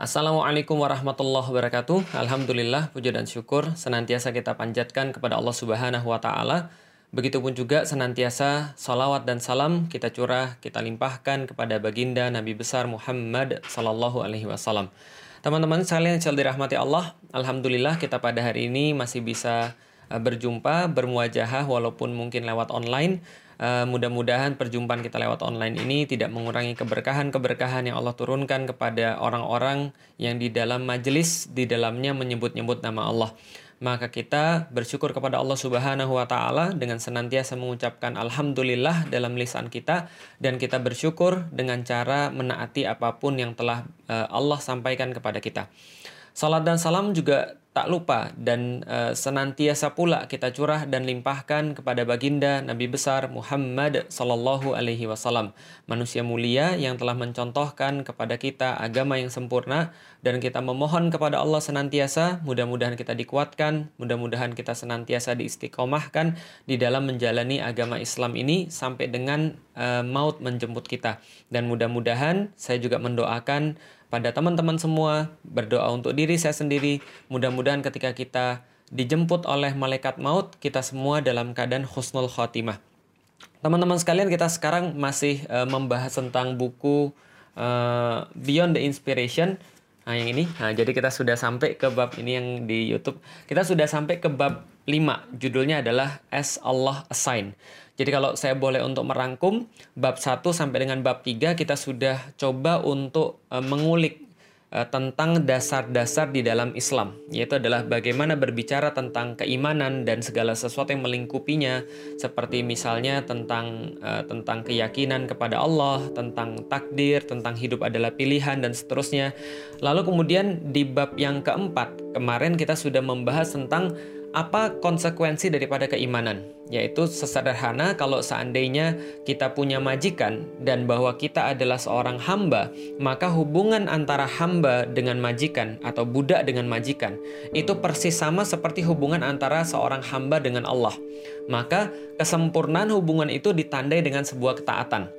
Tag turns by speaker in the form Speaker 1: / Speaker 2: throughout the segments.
Speaker 1: Assalamualaikum warahmatullahi wabarakatuh. Alhamdulillah, puja dan syukur senantiasa kita panjatkan kepada Allah Subhanahu wa taala. Begitupun juga senantiasa salawat dan salam kita curah, kita limpahkan kepada baginda Nabi besar Muhammad sallallahu alaihi wasallam. Teman-teman sekalian yang dirahmati Allah, alhamdulillah kita pada hari ini masih bisa eh, berjumpa, bermuajahah walaupun mungkin lewat online Uh, mudah-mudahan perjumpaan kita lewat online ini tidak mengurangi keberkahan-keberkahan yang Allah turunkan kepada orang-orang yang di dalam majelis di dalamnya menyebut-nyebut nama Allah. Maka kita bersyukur kepada Allah Subhanahu wa taala dengan senantiasa mengucapkan alhamdulillah dalam lisan kita dan kita bersyukur dengan cara menaati apa pun yang telah uh, Allah sampaikan kepada kita. Salat dan salam juga tak lupa dan uh, senantiasa pula kita curah dan limpahkan kepada baginda Nabi besar Muhammad sallallahu alaihi wasallam manusia mulia yang telah mencontohkan kepada kita agama yang sempurna dan kita memohon kepada Allah senantiasa. Mudah-mudahan kita dikuatkan mudah-mudahan kita senantiasa diistiqomahkan di dalam menjalani agama Islam ini sampai dengan uh, maut menjemput kita. Dan mudah-mudahan saya juga mendoakan pada teman-teman semua, berdoa untuk diri saya sendiri. Mudah-mudahan ketika kita dijemput oleh malaikat maut, kita semua dalam keadaan husnul khotimah. Teman-teman sekalian, kita sekarang masih uh, membahas tentang buku uh, Beyond the Inspiration. Nah, yang ini. Nah, jadi kita sudah sampai ke bab ini yang di YouTube. Kita sudah sampai ke bab 5. Judulnya adalah As Allah Assign. Jadi kalau saya boleh untuk merangkum bab 1 sampai dengan bab 3 kita sudah coba untuk uh, mengulik uh, tentang dasar-dasar di dalam Islam, yaitu adalah bagaimana berbicara tentang keimanan dan segala sesuatu yang melingkupinya, seperti misalnya tentang uh, tentang keyakinan kepada Allah, tentang takdir, tentang hidup adalah pilihan dan seterusnya. Lalu kemudian di bab yang keempat kemarin kita sudah membahas tentang apa konsekuensi daripada keimanan? Yaitu sesederhana kalau seandainya kita punya majikan dan bahwa kita adalah seorang hamba, maka hubungan antara hamba dengan majikan atau budak dengan majikan itu persis sama seperti hubungan antara seorang hamba dengan Allah. Maka kesempurnaan hubungan itu ditandai dengan sebuah ketaatan.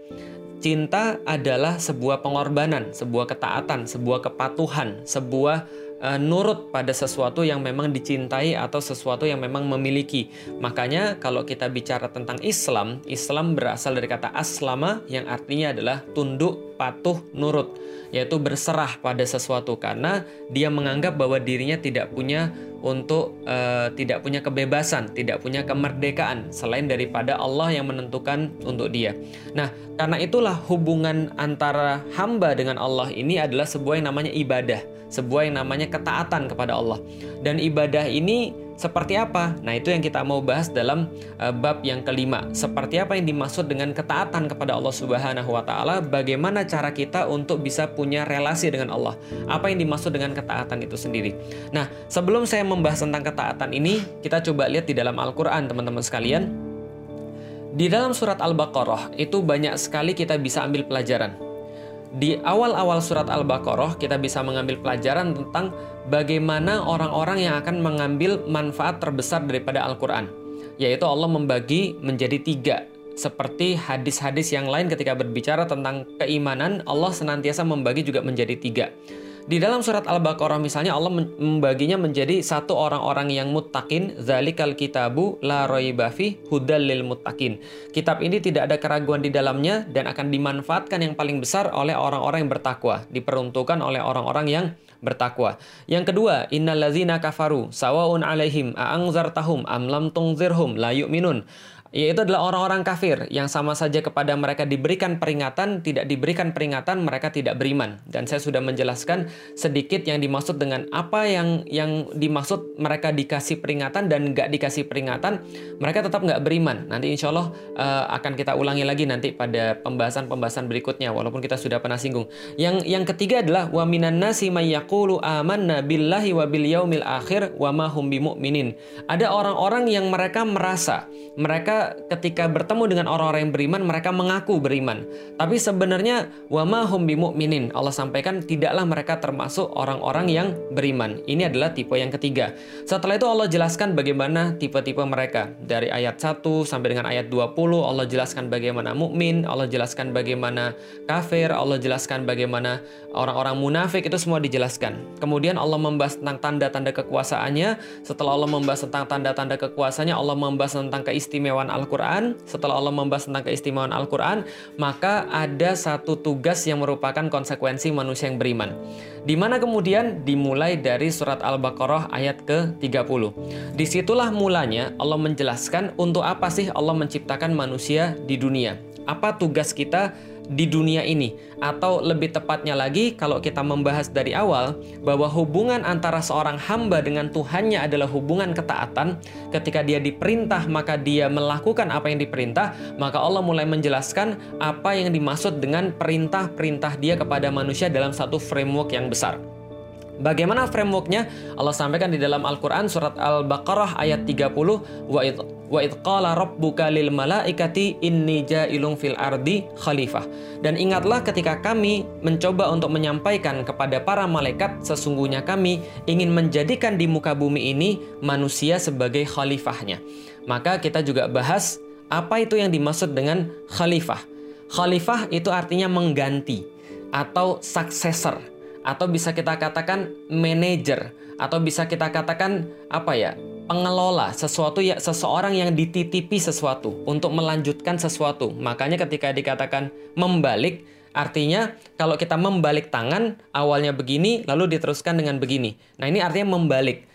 Speaker 1: Cinta adalah sebuah pengorbanan, sebuah ketaatan, sebuah kepatuhan, sebuah uh, nurut pada sesuatu yang memang dicintai atau sesuatu yang memang memiliki. Makanya kalau kita bicara tentang Islam, Islam berasal dari kata aslama yang artinya adalah tunduk, patuh, nurut, yaitu berserah pada sesuatu karena dia menganggap bahwa dirinya tidak punya untuk uh, tidak punya kebebasan, tidak punya kemerdekaan selain daripada Allah yang menentukan untuk dia. Nah, karena itulah hubungan antara hamba dengan Allah ini adalah sebuah yang namanya ibadah sebuah yang namanya ketaatan kepada Allah. Dan ibadah ini seperti apa? Nah, itu yang kita mau bahas dalam uh, bab yang kelima. Seperti apa yang dimaksud dengan ketaatan kepada Allah Subhanahu wa taala? Bagaimana cara kita untuk bisa punya relasi dengan Allah? Apa yang dimaksud dengan ketaatan itu sendiri? Nah, sebelum saya membahas tentang ketaatan ini, kita coba lihat di dalam Al-Qur'an, teman-teman sekalian. Di dalam surat Al-Baqarah itu banyak sekali kita bisa ambil pelajaran di awal-awal surat Al-Baqarah kita bisa mengambil pelajaran tentang bagaimana orang-orang yang akan mengambil manfaat terbesar daripada Al-Quran. Yaitu Allah membagi menjadi tiga. Seperti hadis-hadis yang lain ketika berbicara tentang keimanan, Allah senantiasa membagi juga menjadi tiga. Di dalam surat Al-Baqarah misalnya Allah membaginya menjadi satu orang-orang yang muttaqin, zalikal kitabu la raibafi hudal lil muttaqin. Kitab ini tidak ada keraguan di dalamnya dan akan dimanfaatkan yang paling besar oleh orang-orang yang bertakwa, diperuntukkan oleh orang-orang yang bertakwa. Yang kedua, innallazina kafaru sawaun alaihim a'angzartahum am lam tungzirhum la yu'minun yaitu adalah orang-orang kafir yang sama saja kepada mereka diberikan peringatan, tidak diberikan peringatan, mereka tidak beriman. Dan saya sudah menjelaskan sedikit yang dimaksud dengan apa yang yang dimaksud mereka dikasih peringatan dan nggak dikasih peringatan, mereka tetap nggak beriman. Nanti insya Allah uh, akan kita ulangi lagi nanti pada pembahasan-pembahasan berikutnya, walaupun kita sudah pernah singgung. Yang yang ketiga adalah wa minan nasi mayyaqulu amanna billahi wa bil yaumil akhir wa ma. Ada orang-orang yang mereka merasa mereka ketika bertemu dengan orang-orang yang beriman mereka mengaku beriman. Tapi sebenarnya wama hum bimu'minin. Allah sampaikan tidaklah mereka termasuk orang-orang yang beriman. Ini adalah tipe yang ketiga. Setelah itu Allah jelaskan bagaimana tipe-tipe mereka. Dari ayat 1 sampai dengan ayat 20 Allah jelaskan bagaimana mukmin, Allah jelaskan bagaimana kafir, Allah jelaskan bagaimana orang-orang munafik itu semua dijelaskan. Kemudian Allah membahas tentang tanda-tanda kekuasaannya. Setelah Allah membahas tentang tanda-tanda kekuasaannya, Allah membahas tentang keistimewaan Al-Quran. Setelah Allah membahas tentang keistimewaan Al-Quran, maka ada satu tugas yang merupakan konsekuensi manusia yang beriman. Di mana kemudian dimulai dari surat Al-Baqarah ayat ke-30. Di situlah mulanya Allah menjelaskan untuk apa sih Allah menciptakan manusia di dunia. Apa tugas kita di dunia ini. Atau lebih tepatnya lagi kalau kita membahas dari awal bahwa hubungan antara seorang hamba dengan Tuhannya adalah hubungan ketaatan. Ketika dia diperintah maka dia melakukan apa yang diperintah maka Allah mulai menjelaskan apa yang dimaksud dengan perintah-perintah dia kepada manusia dalam satu framework yang besar Bagaimana frameworknya? Allah sampaikan di dalam Al-Quran surat Al-Baqarah ayat 30 wa id qala rabbuka lil malaikati inni ja'ilun fil ardi khalifah. Dan ingatlah ketika kami mencoba untuk menyampaikan kepada para malaikat sesungguhnya kami ingin menjadikan di muka bumi ini manusia sebagai khalifahnya. Maka kita juga bahas apa itu yang dimaksud dengan khalifah. Khalifah itu artinya mengganti atau successor atau bisa kita katakan manajer atau bisa kita katakan apa ya pengelola. Sesuatu ya seseorang yang dititipi sesuatu. Untuk melanjutkan sesuatu. Makanya ketika dikatakan membalik artinya kalau kita membalik tangan awalnya begini lalu diteruskan dengan begini. Nah ini artinya membalik.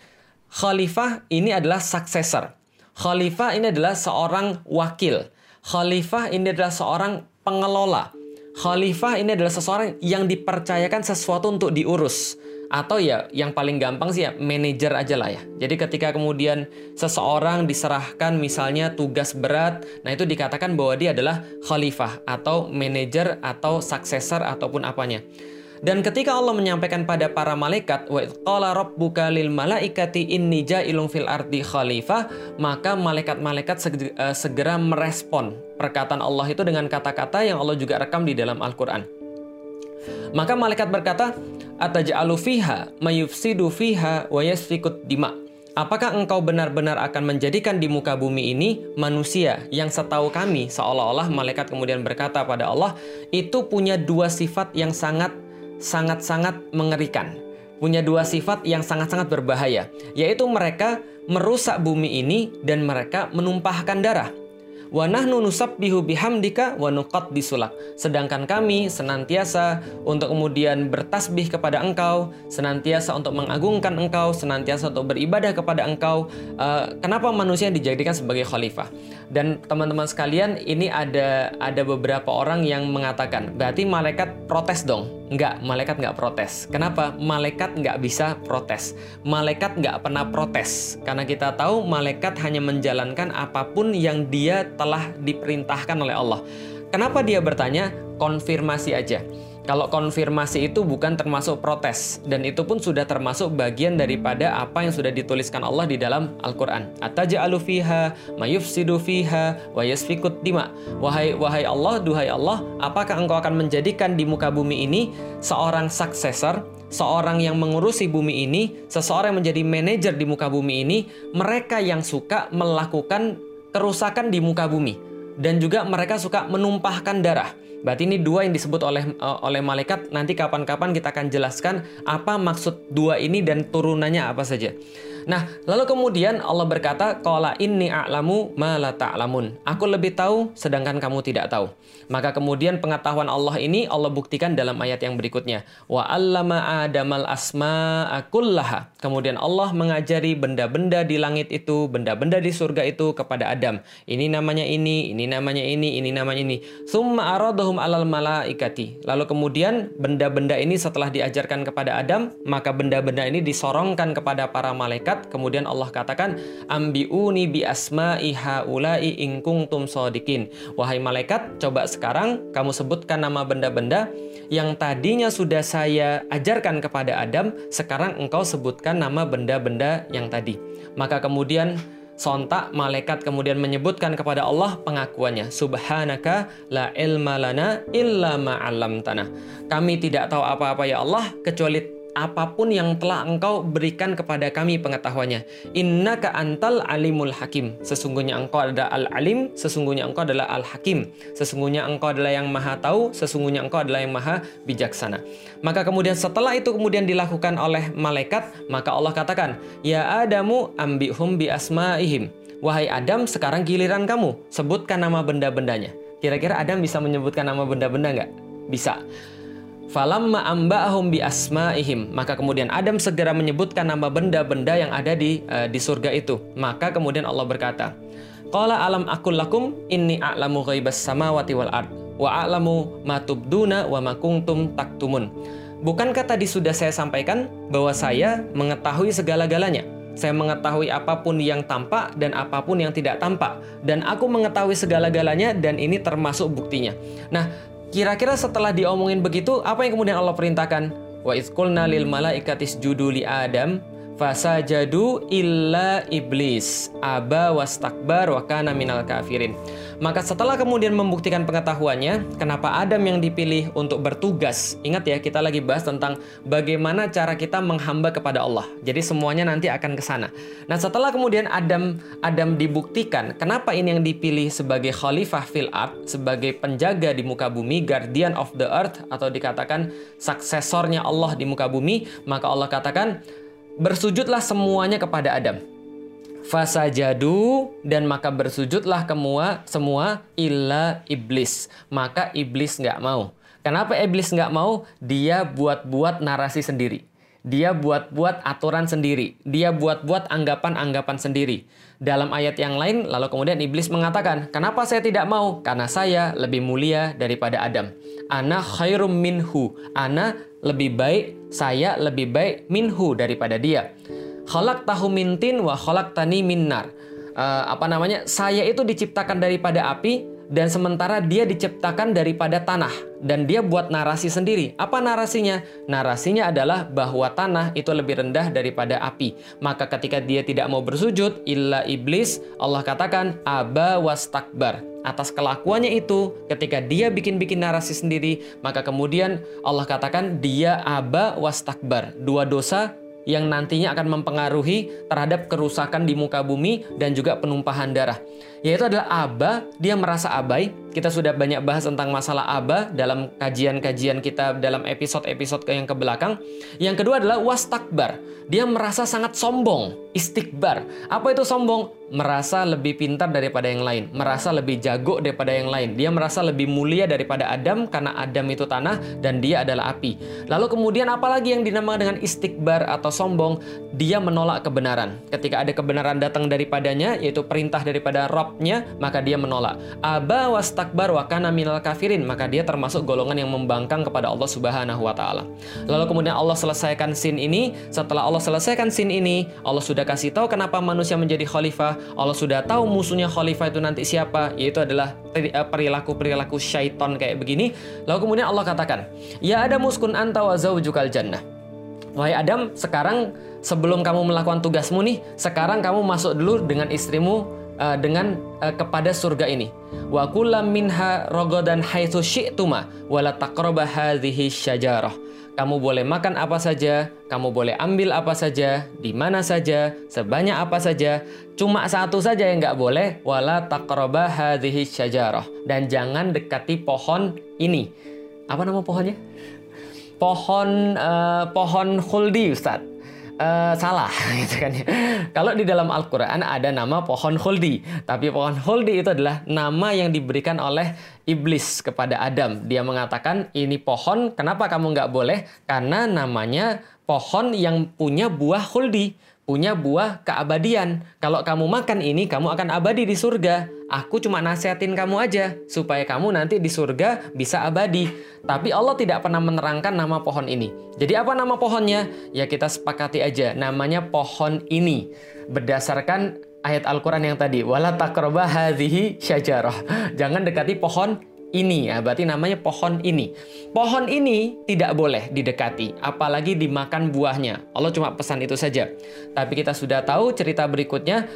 Speaker 1: Khalifah ini adalah successor. Khalifah ini adalah seorang wakil. Khalifah ini adalah seorang pengelola Khalifah ini adalah seseorang yang dipercayakan sesuatu untuk diurus atau ya yang paling gampang sih ya manajer aja lah ya. Jadi ketika kemudian seseorang diserahkan misalnya tugas berat, nah itu dikatakan bahwa dia adalah khalifah atau manajer atau successor ataupun apanya. Dan ketika Allah menyampaikan pada para malaikat, wa qala rabbuka lil malaikati inni ja'ilun fil ardi khalifah, maka malaikat-malaikat eh, segera merespon perkataan Allah itu dengan kata-kata yang Allah juga rekam di dalam Al-Qur'an. Maka malaikat berkata, "Ataj'alu fiha mayufsidu fiha wa yasfikut dima." Apakah engkau benar-benar akan menjadikan di muka bumi ini manusia yang setahu kami seolah-olah malaikat kemudian berkata pada Allah itu punya dua sifat yang sangat sangat-sangat mengerikan. Punya dua sifat yang sangat-sangat berbahaya, yaitu mereka merusak bumi ini dan mereka menumpahkan darah wa nahnu nusabbihu bihamdika wa disulak. Sedangkan kami senantiasa untuk kemudian bertasbih kepada Engkau, senantiasa untuk mengagungkan Engkau, senantiasa untuk beribadah kepada Engkau. Uh, kenapa manusia dijadikan sebagai khalifah? Dan teman-teman sekalian, ini ada ada beberapa orang yang mengatakan, berarti malaikat protes dong. Enggak, malaikat nggak protes. Kenapa? Malaikat nggak bisa protes. Malaikat nggak pernah protes. Karena kita tahu malaikat hanya menjalankan apa pun yang dia telah diperintahkan oleh Allah. Kenapa dia bertanya? Konfirmasi aja. Kalau konfirmasi itu bukan termasuk protes dan itu pun sudah termasuk bagian daripada apa yang sudah dituliskan Allah di dalam Al-Qur'an. Ataja'alu fiha mayufsidu fiha wa yasfikut dima. Wahai wahai Allah, duhai Allah, apakah engkau akan menjadikan di muka bumi ini seorang successor, seorang yang mengurusi bumi ini, seseorang yang menjadi manajer di muka bumi ini, mereka yang suka melakukan kerusakan di muka bumi dan juga mereka suka menumpahkan darah. Berarti ini dua yang disebut oleh uh, oleh malaikat. Nanti kapan-kapan kita akan jelaskan apa maksud dua ini dan turunannya apa saja. Nah, lalu kemudian Allah berkata, "Qala inni a'lamu ma la ta'lamun." Aku lebih tahu sedangkan kamu tidak tahu. Maka kemudian pengetahuan Allah ini Allah buktikan dalam ayat yang berikutnya. Wa 'allama Adamal asma'a kullaha. Kemudian Allah mengajari benda-benda di langit itu, benda-benda di surga itu kepada Adam. Ini namanya ini, ini namanya ini, ini namanya ini. Summa aradahum 'alal malaikati. Lalu kemudian benda-benda ini setelah diajarkan kepada Adam, maka benda-benda ini disorongkan kepada para malaikat malaikat kemudian Allah katakan ambiuni bi asma'i haula'i in kuntum sadikin wahai malaikat coba sekarang kamu sebutkan nama benda-benda yang tadinya sudah saya ajarkan kepada Adam sekarang engkau sebutkan nama benda-benda yang tadi maka kemudian sontak malaikat kemudian menyebutkan kepada Allah pengakuannya. Subhanaka la ilma lana illa tanah. Kami tidak tahu apa-apa ya Allah kecuali apa pun yang telah engkau berikan kepada kami pengetahuannya. Inna ka antal alimul hakim. Sesungguhnya engkau adalah al-alim, sesungguhnya engkau adalah al-hakim. Sesungguhnya engkau adalah yang maha tahu, sesungguhnya engkau adalah yang maha bijaksana. Maka kemudian setelah itu kemudian dilakukan oleh malaikat, maka Allah katakan, Ya Adamu ambihum bi asma'ihim. Wahai Adam, sekarang giliran kamu. Sebutkan nama benda-bendanya. Kira-kira Adam bisa menyebutkan nama benda-benda nggak? Bisa. Falamma amba'ahum bi asma'ihim. Maka kemudian Adam segera menyebutkan nama benda-benda yang ada di uh, di surga itu. Maka kemudian Allah berkata, Qala alam akul lakum inni a'lamu ghaibas samawati wal ard wa a'lamu ma tubduna wa ma kuntum taktumun. Bukankah tadi sudah saya sampaikan bahwa saya mengetahui segala-galanya? Saya mengetahui apa pun yang tampak dan apa pun yang tidak tampak. Dan aku mengetahui segala-galanya dan ini termasuk buktinya. Nah, Kira-kira setelah diomongin begitu, apa yang kemudian Allah perintahkan? Wa iskulna lil malaikatis juduli Adam fasajadu illa iblis aba wastakbar wa kana minal kafirin. Maka setelah kemudian membuktikan pengetahuannya, kenapa Adam yang dipilih untuk bertugas? Ingat ya, kita lagi bahas tentang bagaimana cara kita menghamba kepada Allah. Jadi semuanya nanti akan ke sana. Nah, setelah kemudian Adam Adam dibuktikan, kenapa ini yang dipilih sebagai khalifah fil art, sebagai penjaga di muka bumi, guardian of the earth atau dikatakan suksesornya Allah di muka bumi, maka Allah katakan bersujudlah semuanya kepada Adam fasajadu dan maka bersujudlah kemua semua illa iblis. Maka iblis nggak mau. Kenapa iblis nggak mau? Dia buat-buat narasi sendiri. Dia buat-buat aturan sendiri. Dia buat-buat anggapan-anggapan sendiri. Dalam ayat yang lain lalu kemudian iblis mengatakan kenapa saya tidak mau? Karena saya lebih mulia daripada Adam. Ana khairum minhu. Ana lebih baik saya lebih baik minhu daripada dia Kholak tahu mintin wa kholak tani minar. Uh, apa namanya? Saya itu diciptakan daripada api dan sementara dia diciptakan daripada tanah dan dia buat narasi sendiri. Apa narasinya? Narasinya adalah bahwa tanah itu lebih rendah daripada api. Maka ketika dia tidak mau bersujud, illa iblis, Allah katakan aba wastakbar. Atas kelakuannya itu, ketika dia bikin-bikin narasi sendiri, maka kemudian Allah katakan dia aba wastakbar. Dua dosa yang nantinya akan mempengaruhi terhadap kerusakan di muka bumi dan juga penumpahan darah. Yaitu adalah aba, dia merasa abai. Kita sudah banyak bahas tentang masalah aba dalam kajian-kajian kita dalam episode-episode yang ke belakang. Yang kedua adalah wastakbar. Dia merasa sangat sombong, istikbar. Apa itu sombong? Merasa lebih pintar daripada yang lain, merasa lebih jago daripada yang lain. Dia merasa lebih mulia daripada Adam karena Adam itu tanah dan dia adalah api. Lalu kemudian apalagi yang dinamakan dengan istikbar atau sombong? Dia menolak kebenaran. Ketika ada kebenaran datang daripadanya, yaitu perintah daripada Maka dia menolak. Aba wastakbar wa kana minal kafirin, maka dia termasuk golongan yang membangkang kepada Allah Subhanahu wa taala. Lalu kemudian Allah selesaikan sin ini, setelah Allah selesaikan scene ini, Allah sudah kasih tahu kenapa manusia menjadi khalifah, Allah sudah tahu musuhnya khalifah itu nanti siapa, yaitu adalah eh, perilaku-perilaku syaiton kayak begini. Lalu kemudian Allah katakan, "Ya Adam muskun anta wa zaujukal jannah." Wahai Adam, sekarang sebelum kamu melakukan tugasmu nih, sekarang kamu masuk dulu dengan istrimu uh, dengan uh, kepada surga ini. Wa kullam minha rogodan haitsu syi'tuma wa la taqrabu hadhihi syajarah. Kamu boleh makan apa saja, kamu boleh ambil apa saja, di mana saja, sebanyak apa saja. Cuma satu saja yang nggak boleh, wala taqraba hadhihi syajarah. Dan jangan dekati pohon ini. Apa nama pohonnya? Pohon uh, pohon khuldi, Ustadz uh, salah gitu kan ya. Kalau di dalam Al-Qur'an ada nama pohon khuldi, tapi pohon khuldi itu adalah nama yang diberikan oleh iblis kepada Adam. Dia mengatakan ini pohon, kenapa kamu nggak boleh? Karena namanya pohon yang punya buah khuldi punya buah keabadian. Kalau kamu makan ini, kamu akan abadi di surga. Aku cuma nasihatin kamu aja, supaya kamu nanti di surga bisa abadi. Tapi Allah tidak pernah menerangkan nama pohon ini. Jadi apa nama pohonnya? Ya kita sepakati aja, namanya pohon ini. Berdasarkan ayat Al-Quran yang tadi, wala takroba syajarah. Jangan dekati pohon ini ya, berarti namanya pohon ini. Pohon ini tidak boleh didekati, apalagi dimakan buahnya. Allah cuma pesan itu saja. Tapi kita sudah tahu cerita berikutnya,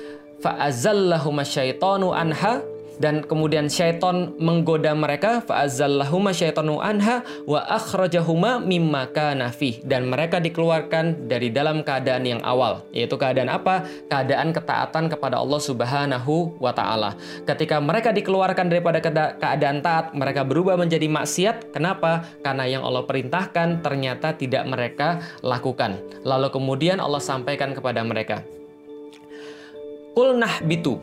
Speaker 1: fa'azallahuma syaitanu anha dan kemudian syaiton menggoda mereka fa'azallahuma syaitanu anha wa akhrajahuma mimma kana dan mereka dikeluarkan dari dalam keadaan yang awal. Yaitu keadaan apa? Keadaan ketaatan kepada Allah Subhanahu wa taala. Ketika mereka dikeluarkan daripada keadaan taat mereka berubah menjadi maksiat. Kenapa? Karena yang Allah perintahkan ternyata tidak mereka lakukan. Lalu kemudian Allah sampaikan kepada mereka Kulnah bitu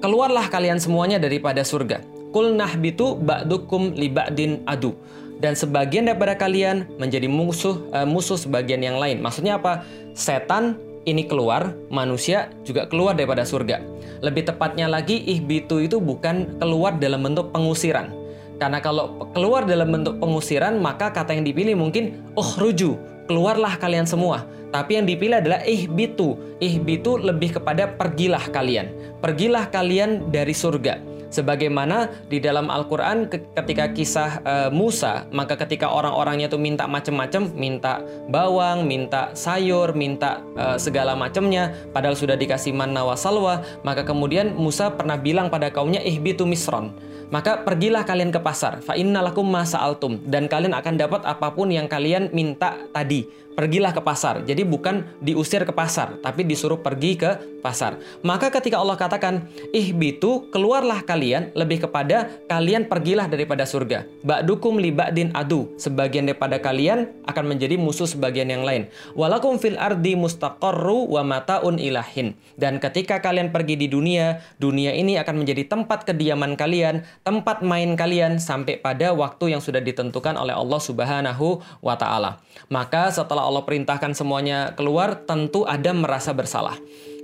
Speaker 1: keluarlah kalian semuanya daripada surga. Kul nahbitu ba'dukum li ba'din adu. Dan sebagian daripada kalian menjadi musuh uh, musuh sebagian yang lain. Maksudnya apa? Setan ini keluar, manusia juga keluar daripada surga. Lebih tepatnya lagi, ihbitu itu bukan keluar dalam bentuk pengusiran. Karena kalau keluar dalam bentuk pengusiran, maka kata yang dipilih mungkin, oh ruju, keluarlah kalian semua. Tapi yang dipilih adalah ihbitu. Ihbitu lebih kepada pergilah kalian. Pergilah kalian dari surga. Sebagaimana di dalam Al-Quran ketika kisah uh, Musa, maka ketika orang-orangnya itu minta macam-macam, minta bawang, minta sayur, minta uh, segala macamnya, padahal sudah dikasih manna wa salwa, maka kemudian Musa pernah bilang pada kaumnya, ihbitu misron maka pergilah kalian ke pasar fa innalakum masa'altum dan kalian akan dapat apa pun yang kalian minta tadi pergilah ke pasar. Jadi bukan diusir ke pasar tapi disuruh pergi ke pasar. Maka ketika Allah katakan ihbitu keluarlah kalian lebih kepada kalian pergilah daripada surga. Ba'dukum li ba'din adu. Sebagian daripada kalian akan menjadi musuh sebagian yang lain. Walakum fil ardi mustaqarru wa mataun ilahin dan ketika kalian pergi di dunia dunia ini akan menjadi tempat kediaman kalian tempat main kalian sampai pada waktu yang sudah ditentukan oleh Allah Subhanahu wa taala. Maka setelah Allah perintahkan semuanya keluar, tentu Adam merasa bersalah.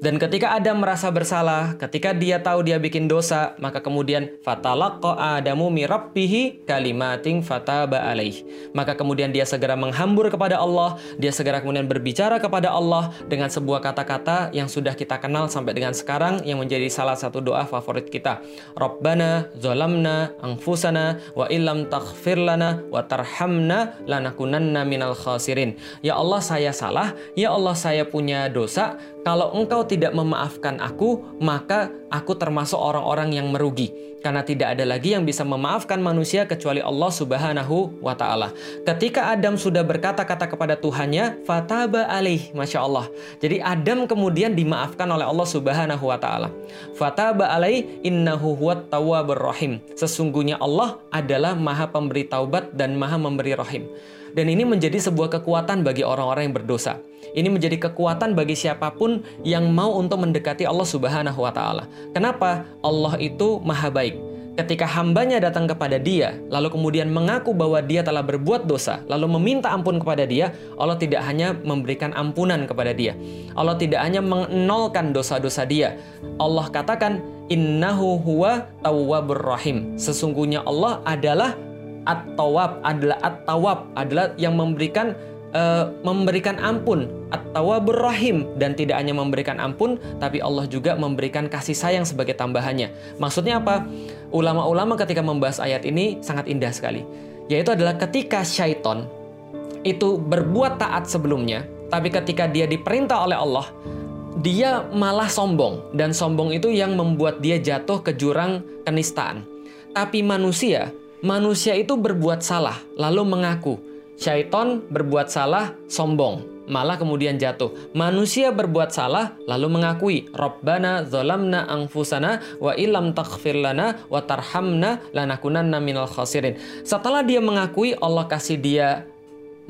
Speaker 1: Dan ketika Adam merasa bersalah, ketika dia tahu dia bikin dosa, maka kemudian fatalaqqa Adamu mirabbihi kalimating fataba alaih. Maka kemudian dia segera menghambur kepada Allah, dia segera kemudian berbicara kepada Allah dengan sebuah kata-kata yang sudah kita kenal sampai dengan sekarang yang menjadi salah satu doa favorit kita. Rabbana zalamna anfusana wa illam taghfir lana wa tarhamna lanakunanna minal khasirin. Ya Allah saya salah, ya Allah saya punya dosa, kalau engkau tidak memaafkan aku, maka aku termasuk orang-orang yang merugi. Karena tidak ada lagi yang bisa memaafkan manusia kecuali Allah Subhanahu wa taala. Ketika Adam sudah berkata-kata kepada Tuhannya, fataba alaih, Masya Allah. Jadi Adam kemudian dimaafkan oleh Allah Subhanahu wa taala. Fataba alaih innahu huwat tawwabur rahim. Sesungguhnya Allah adalah Maha pemberi taubat dan Maha memberi rahim. Dan ini menjadi sebuah kekuatan bagi orang-orang yang berdosa. Ini menjadi kekuatan bagi siapa pun yang mau untuk mendekati Allah Subhanahu wa taala. Kenapa? Allah itu maha baik. Ketika hambanya datang kepada dia, lalu kemudian mengaku bahwa dia telah berbuat dosa, lalu meminta ampun kepada dia, Allah tidak hanya memberikan ampunan kepada dia. Allah tidak hanya menolkan dosa-dosa dia. Allah katakan, Innahu huwa tawwabur rahim. Sesungguhnya Allah adalah at-tawab adalah at-tawab adalah yang memberikan uh, memberikan ampun at-tawabur rahim dan tidak hanya memberikan ampun tapi Allah juga memberikan kasih sayang sebagai tambahannya. Maksudnya apa? Ulama-ulama ketika membahas ayat ini sangat indah sekali. Yaitu adalah ketika syaiton itu berbuat taat sebelumnya, tapi ketika dia diperintah oleh Allah, dia malah sombong dan sombong itu yang membuat dia jatuh ke jurang kenistaan. Tapi manusia manusia itu berbuat salah, lalu mengaku. Syaiton berbuat salah, sombong, malah kemudian jatuh. Manusia berbuat salah, lalu mengakui, Rabbana zolamna angfusana wa ilam taghfir lana wa tarhamna lanakunanna minal khasirin. Setelah dia mengakui, Allah kasih dia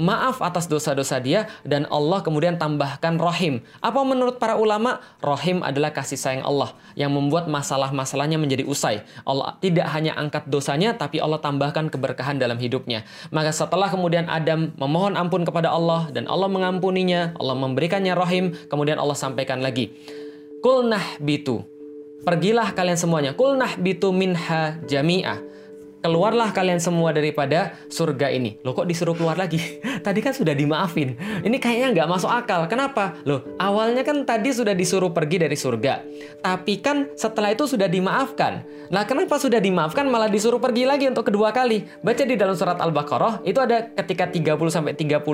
Speaker 1: maaf atas dosa-dosa dia dan Allah kemudian tambahkan rohim. Apa menurut para ulama? Rohim adalah kasih sayang Allah yang membuat masalah-masalahnya menjadi usai. Allah tidak hanya angkat dosanya tapi Allah tambahkan keberkahan dalam hidupnya. Maka setelah kemudian Adam memohon ampun kepada Allah dan Allah mengampuninya, Allah memberikannya rohim, kemudian Allah sampaikan lagi. Kulnah bitu. Pergilah kalian semuanya. Kulnah bitu minha jami'ah keluarlah kalian semua daripada surga ini. Loh kok disuruh keluar lagi? tadi kan sudah dimaafin. Ini kayaknya nggak masuk akal. Kenapa? Loh, awalnya kan tadi sudah disuruh pergi dari surga. Tapi kan setelah itu sudah dimaafkan. Nah, kenapa sudah dimaafkan malah disuruh pergi lagi untuk kedua kali? Baca di dalam surat Al-Baqarah, itu ada ketika 30 sampai 38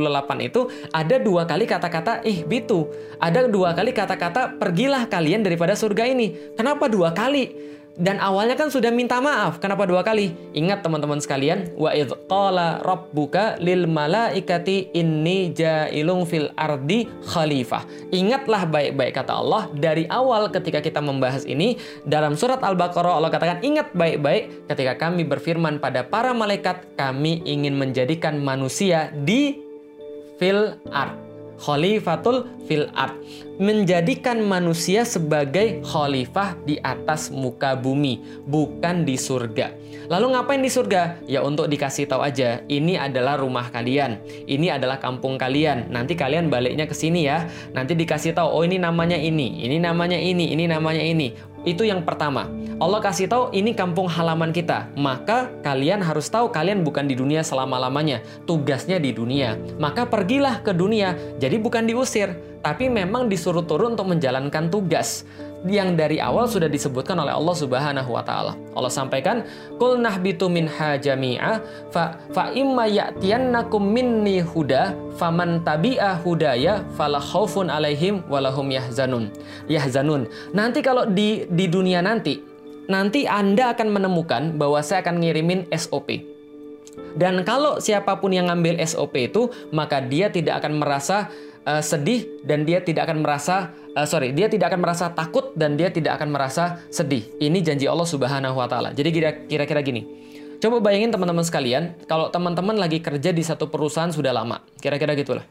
Speaker 1: itu ada dua kali kata-kata ih bitu. Ada dua kali kata-kata pergilah kalian daripada surga ini. Kenapa dua kali? Dan awalnya kan sudah minta maaf. Kenapa dua kali? Ingat teman-teman sekalian, wa idh qala rabbuka lil malaikati inni ja'ilung fil ardi khalifah. Ingatlah baik-baik kata Allah dari awal ketika kita membahas ini dalam surat Al-Baqarah Allah katakan ingat baik-baik ketika kami berfirman pada para malaikat kami ingin menjadikan manusia di fil ard khalifatul fil ard menjadikan manusia sebagai khalifah di atas muka bumi bukan di surga. Lalu ngapain di surga? Ya untuk dikasih tahu aja ini adalah rumah kalian ini adalah kampung kalian. Nanti kalian baliknya ke sini ya nanti dikasih tahu oh ini namanya ini ini namanya ini ini namanya ini itu yang pertama. Allah kasih tahu ini kampung halaman kita. Maka kalian harus tahu kalian bukan di dunia selama-lamanya. Tugasnya di dunia. Maka pergilah ke dunia. Jadi bukan diusir, tapi memang disuruh turun untuk menjalankan tugas yang dari awal sudah disebutkan oleh Allah Subhanahu wa taala. Allah sampaikan, "Qul nahbitu minha jami'a fa fa imma ya'tiyannakum minni huda faman tabi'a hudaya fala khaufun alaihim walahum yahzanun." Yahzanun. Nanti kalau di di dunia nanti nanti Anda akan menemukan bahwa saya akan ngirimin SOP. Dan kalau siapa pun yang ngambil SOP itu, maka dia tidak akan merasa uh, sedih dan dia tidak akan merasa uh, sorry dia tidak akan merasa takut dan dia tidak akan merasa sedih. Ini janji Allah Subhanahu Wa Taala. Jadi kira-kira gini. Coba bayangin teman-teman sekalian, kalau teman-teman lagi kerja di satu perusahaan sudah lama, kira-kira gitulah.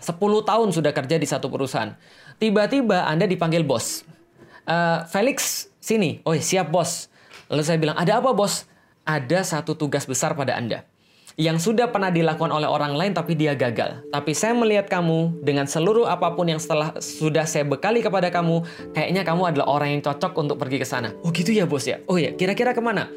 Speaker 1: 10 tahun sudah kerja di satu perusahaan. Tiba-tiba Anda dipanggil bos. Uh, Felix, sini. Oh, siap bos. Lalu saya bilang, ada apa bos? Ada satu tugas besar pada Anda yang sudah pernah dilakukan oleh orang lain tapi dia gagal. Tapi saya melihat kamu dengan seluruh apa pun yang setelah sudah saya bekali kepada kamu, kayaknya kamu adalah orang yang cocok untuk pergi ke sana. Oh gitu ya bos ya? Oh ya, kira-kira ke mana?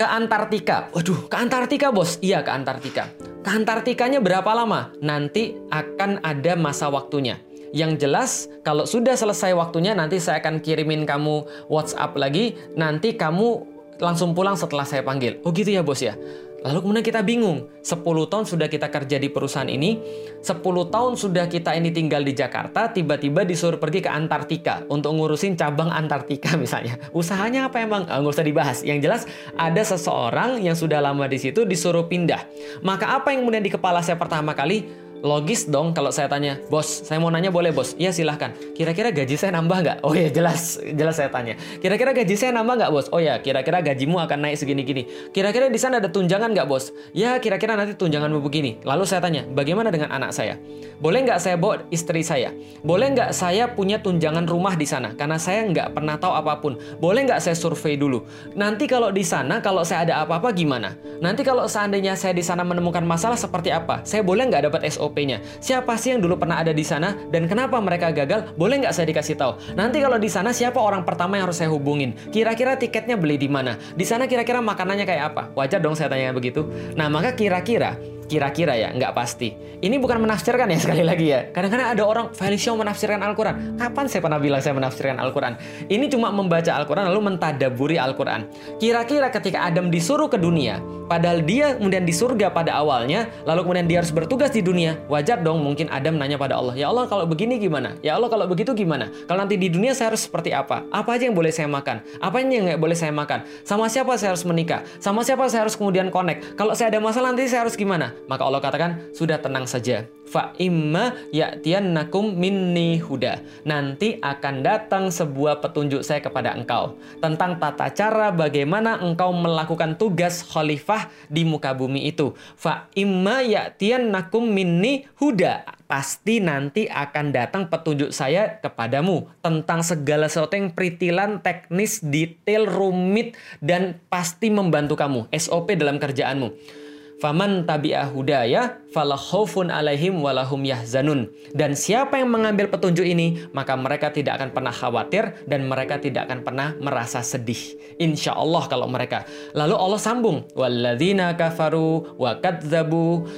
Speaker 1: Ke Antartika. Waduh, ke Antartika bos? Iya ke Antartika. Ke Antartikanya berapa lama? Nanti akan ada masa waktunya. Yang jelas, kalau sudah selesai waktunya, nanti saya akan kirimin kamu WhatsApp lagi. Nanti kamu langsung pulang setelah saya panggil. Oh gitu ya bos ya? Lalu kemudian kita bingung, 10 tahun sudah kita kerja di perusahaan ini, 10 tahun sudah kita ini tinggal di Jakarta, tiba-tiba disuruh pergi ke Antartika untuk ngurusin cabang Antartika misalnya. Usahanya apa emang? Nggak usah dibahas. Yang jelas ada seseorang yang sudah lama di situ disuruh pindah. Maka apa yang kemudian di kepala saya pertama kali? Logis dong kalau saya tanya, bos, saya mau nanya boleh bos? Iya silahkan. Kira-kira gaji saya nambah nggak? Oh ya jelas, jelas saya tanya. Kira-kira gaji saya nambah nggak bos? Oh ya, kira-kira gajimu akan naik segini-gini. Kira-kira di sana ada tunjangan nggak bos? Ya kira-kira nanti tunjanganmu begini. Lalu saya tanya, bagaimana dengan anak saya? Boleh nggak saya bawa istri saya? Boleh nggak saya punya tunjangan rumah di sana? Karena saya nggak pernah tahu apa pun. Boleh nggak saya survei dulu? Nanti kalau di sana, kalau saya ada apa-apa gimana? Nanti kalau seandainya saya di sana menemukan masalah seperti apa? Saya boleh nggak dapat SOP? SOP-nya. Siapa sih yang dulu pernah ada di sana dan kenapa mereka gagal? Boleh nggak saya dikasih tahu? Nanti kalau di sana siapa orang pertama yang harus saya hubungin? Kira-kira tiketnya beli di mana? Di sana kira-kira makanannya kayak apa? Wajar dong saya tanya begitu. Nah maka kira-kira kira-kira ya, nggak pasti. Ini bukan menafsirkan ya sekali lagi ya. Kadang-kadang ada orang Felicio menafsirkan Al-Quran. Kapan saya pernah bilang saya menafsirkan Al-Quran? Ini cuma membaca Al-Quran lalu mentadaburi Al-Quran. Kira-kira ketika Adam disuruh ke dunia, padahal dia kemudian di surga pada awalnya, lalu kemudian dia harus bertugas di dunia, wajar dong mungkin Adam nanya pada Allah, ya Allah kalau begini gimana? Ya Allah kalau begitu gimana? Kalau nanti di dunia saya harus seperti apa? Apa aja yang boleh saya makan? Apa yang nggak boleh saya makan? Sama siapa saya harus menikah? Sama siapa saya harus kemudian connect? Kalau saya ada masalah nanti saya harus gimana? Maka Allah katakan, sudah tenang saja. Fa imma ya'tiyannakum minni huda. Nanti akan datang sebuah petunjuk saya kepada engkau tentang tata cara bagaimana engkau melakukan tugas khalifah di muka bumi itu. Fa imma ya'tiyannakum minni huda. Pasti nanti akan datang petunjuk saya kepadamu tentang segala sesuatu yang peritilan, teknis, detail, rumit, dan pasti membantu kamu. SOP dalam kerjaanmu Faman tabi'ah hudaya fala alaihim walahum yahzanun. Dan siapa yang mengambil petunjuk ini, maka mereka tidak akan pernah khawatir dan mereka tidak akan pernah merasa sedih. Insya Allah kalau mereka. Lalu Allah sambung, walladzina kafaru wa kadzabu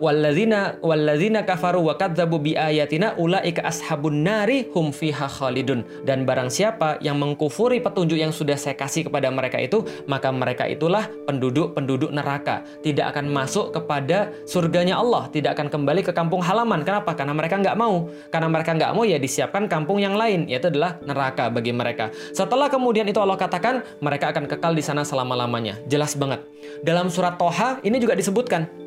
Speaker 1: walladzina walladzina kafaru wa kadzabu bi ayatina ulaika ashabun nari hum khalidun. Dan barang siapa yang mengkufuri petunjuk yang sudah saya kasih kepada mereka itu maka mereka itulah penduduk-penduduk neraka. Tidak akan masuk kepada surganya Allah. Tidak akan kembali ke kampung halaman. Kenapa? Karena mereka nggak mau. Karena mereka nggak mau ya disiapkan kampung yang lain. Yaitu adalah neraka bagi mereka. Setelah kemudian itu Allah katakan mereka akan kekal di sana selama-lamanya. Jelas banget. Dalam surat Toha ini juga disebutkan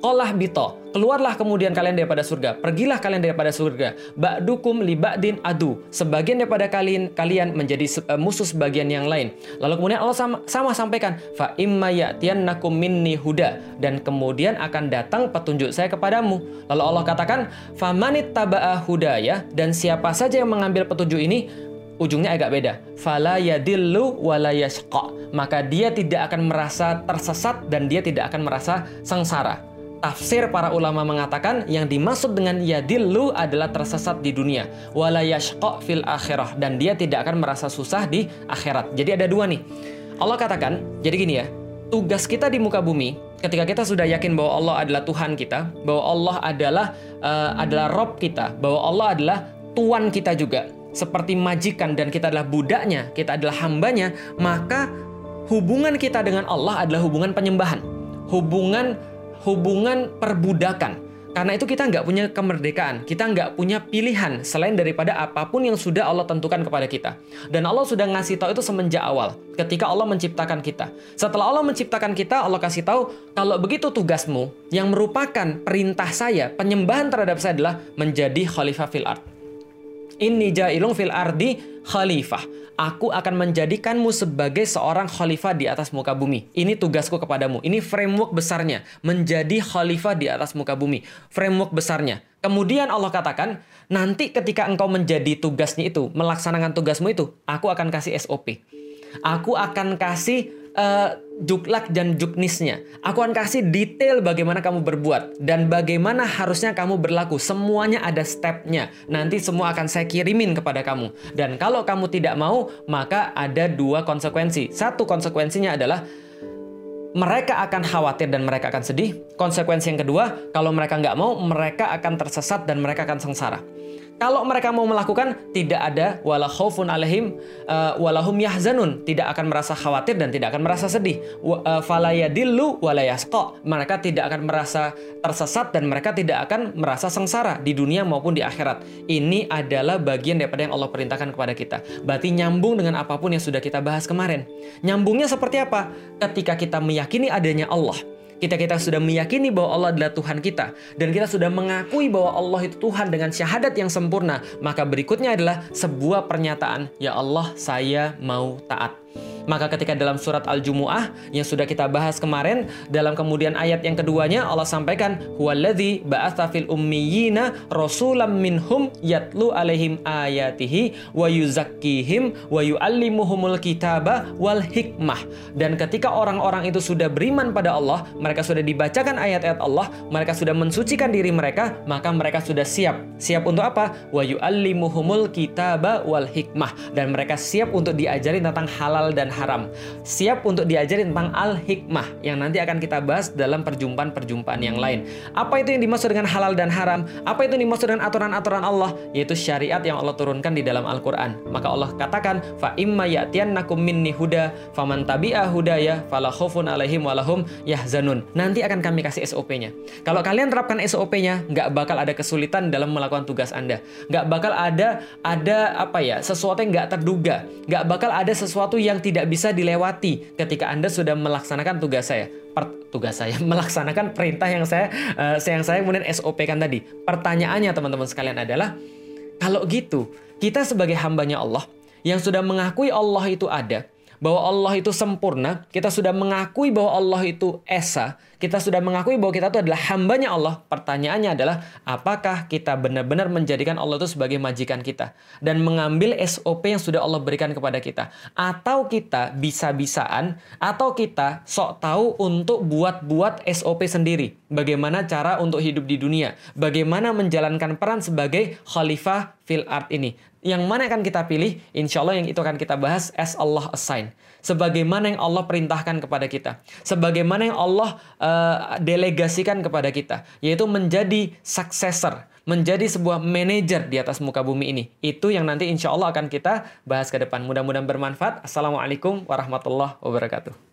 Speaker 1: Olah bito, keluarlah kemudian kalian daripada surga, pergilah kalian daripada surga. Ba'dukum li ba'din adu, sebagian daripada kalian kalian menjadi uh, musuh sebagian yang lain. Lalu kemudian Allah sama, sama sampaikan, fa imma ya'tiyannakum minni huda dan kemudian akan datang petunjuk saya kepadamu. Lalu Allah katakan, famanit taba'a hudaya dan siapa saja yang mengambil petunjuk ini ujungnya agak beda. Fala yadillu wala Maka dia tidak akan merasa tersesat dan dia tidak akan merasa sengsara tafsir para ulama mengatakan yang dimaksud dengan yadillu adalah tersesat di dunia wala fil akhirah dan dia tidak akan merasa susah di akhirat. Jadi ada dua nih. Allah katakan, jadi gini ya, tugas kita di muka bumi ketika kita sudah yakin bahwa Allah adalah Tuhan kita, bahwa Allah adalah uh, adalah Rob kita, bahwa Allah adalah Tuan kita juga, seperti majikan dan kita adalah budaknya, kita adalah hambanya, maka hubungan kita dengan Allah adalah hubungan penyembahan, hubungan hubungan perbudakan. Karena itu kita nggak punya kemerdekaan, kita nggak punya pilihan selain daripada apa pun yang sudah Allah tentukan kepada kita. Dan Allah sudah ngasih tahu itu semenjak awal, ketika Allah menciptakan kita. Setelah Allah menciptakan kita, Allah kasih tahu, kalau begitu tugasmu, yang merupakan perintah saya, penyembahan terhadap saya adalah menjadi khalifah fil ard. Inni ja'ilung fil ardi khalifah aku akan menjadikanmu sebagai seorang khalifah di atas muka bumi. Ini tugasku kepadamu. Ini framework besarnya. Menjadi khalifah di atas muka bumi. Framework besarnya. Kemudian Allah katakan, nanti ketika engkau menjadi tugasnya itu, melaksanakan tugasmu itu, aku akan kasih SOP. Aku akan kasih uh, juklak dan juknisnya. Aku akan kasih detail bagaimana kamu berbuat dan bagaimana harusnya kamu berlaku. Semuanya ada stepnya. Nanti semua akan saya kirimin kepada kamu. Dan kalau kamu tidak mau, maka ada dua konsekuensi. Satu konsekuensinya adalah mereka akan khawatir dan mereka akan sedih. Konsekuensi yang kedua, kalau mereka nggak mau, mereka akan tersesat dan mereka akan sengsara. Kalau mereka mau melakukan, tidak ada wala khaufun alaihim uh, walahum yahzanun, tidak akan merasa khawatir dan tidak akan merasa sedih. Uh, falayadillu wala Mereka tidak akan merasa tersesat dan mereka tidak akan merasa sengsara di dunia maupun di akhirat. Ini adalah bagian daripada yang Allah perintahkan kepada kita. Berarti nyambung dengan apa pun yang sudah kita bahas kemarin. Nyambungnya seperti apa? Ketika kita meyakini adanya Allah, kita kita sudah meyakini bahwa Allah adalah Tuhan kita. Dan kita sudah mengakui bahwa Allah itu Tuhan dengan syahadat yang sempurna, maka berikutnya adalah sebuah pernyataan, ya Allah, saya mau taat. Maka ketika dalam surat Al-Jumu'ah yang sudah kita bahas kemarin, dalam kemudian ayat yang keduanya Allah sampaikan, "Huwallazi ba'atsa fil ummiyina rasulam minhum yatlu alaihim ayatihi wa yuzakkihim wa yuallimuhumul kitaba wal hikmah." Dan ketika orang-orang itu sudah beriman pada Allah, mereka sudah dibacakan ayat-ayat Allah, mereka sudah mensucikan diri mereka, maka mereka sudah siap. Siap untuk apa? Wa yuallimuhumul kitaba wal hikmah dan mereka siap untuk diajari tentang halal dan haram. Siap untuk diajari tentang al-hikmah yang nanti akan kita bahas dalam perjumpaan-perjumpaan yang lain. Apa itu yang dimaksud dengan halal dan haram? Apa itu yang dimaksud dengan aturan-aturan Allah? Yaitu syariat yang Allah turunkan di dalam Al-Quran. Maka Allah katakan, fa imma ya'tiyannakum minni huda, faman tabi'a hudaya, fala khufun alaihim walahum. Nanti akan kami kasih SOP-nya. Kalau kalian terapkan SOP-nya, nggak bakal ada kesulitan dalam melakukan tugas Anda. Nggak bakal ada ada apa ya sesuatu yang nggak terduga. Nggak bakal ada sesuatu yang tidak tidak bisa dilewati ketika Anda sudah melaksanakan tugas saya. Per, tugas saya melaksanakan perintah yang saya uh, yang saya kemudian SOP kan tadi. Pertanyaannya teman-teman sekalian adalah kalau gitu, kita sebagai hambanya Allah yang sudah mengakui Allah itu ada, bahwa Allah itu sempurna, kita sudah mengakui bahwa Allah itu esa, kita sudah mengakui bahwa kita itu adalah hambanya Allah. Pertanyaannya adalah, apakah kita benar-benar menjadikan Allah itu sebagai majikan kita dan mengambil SOP yang sudah Allah berikan kepada kita, atau kita bisa-bisaan, atau kita sok tahu untuk buat-buat SOP sendiri. Bagaimana cara untuk hidup di dunia, bagaimana menjalankan peran sebagai khalifah fil art ini. Yang mana akan kita pilih? Insya Allah yang itu akan kita bahas as Allah assign. Sebagaimana yang Allah perintahkan kepada kita. Sebagaimana yang Allah uh, delegasikan kepada kita. Yaitu menjadi successor. Menjadi sebuah manajer di atas muka bumi ini. Itu yang nanti insya Allah akan kita bahas ke depan. Mudah-mudahan bermanfaat. Assalamualaikum warahmatullahi wabarakatuh.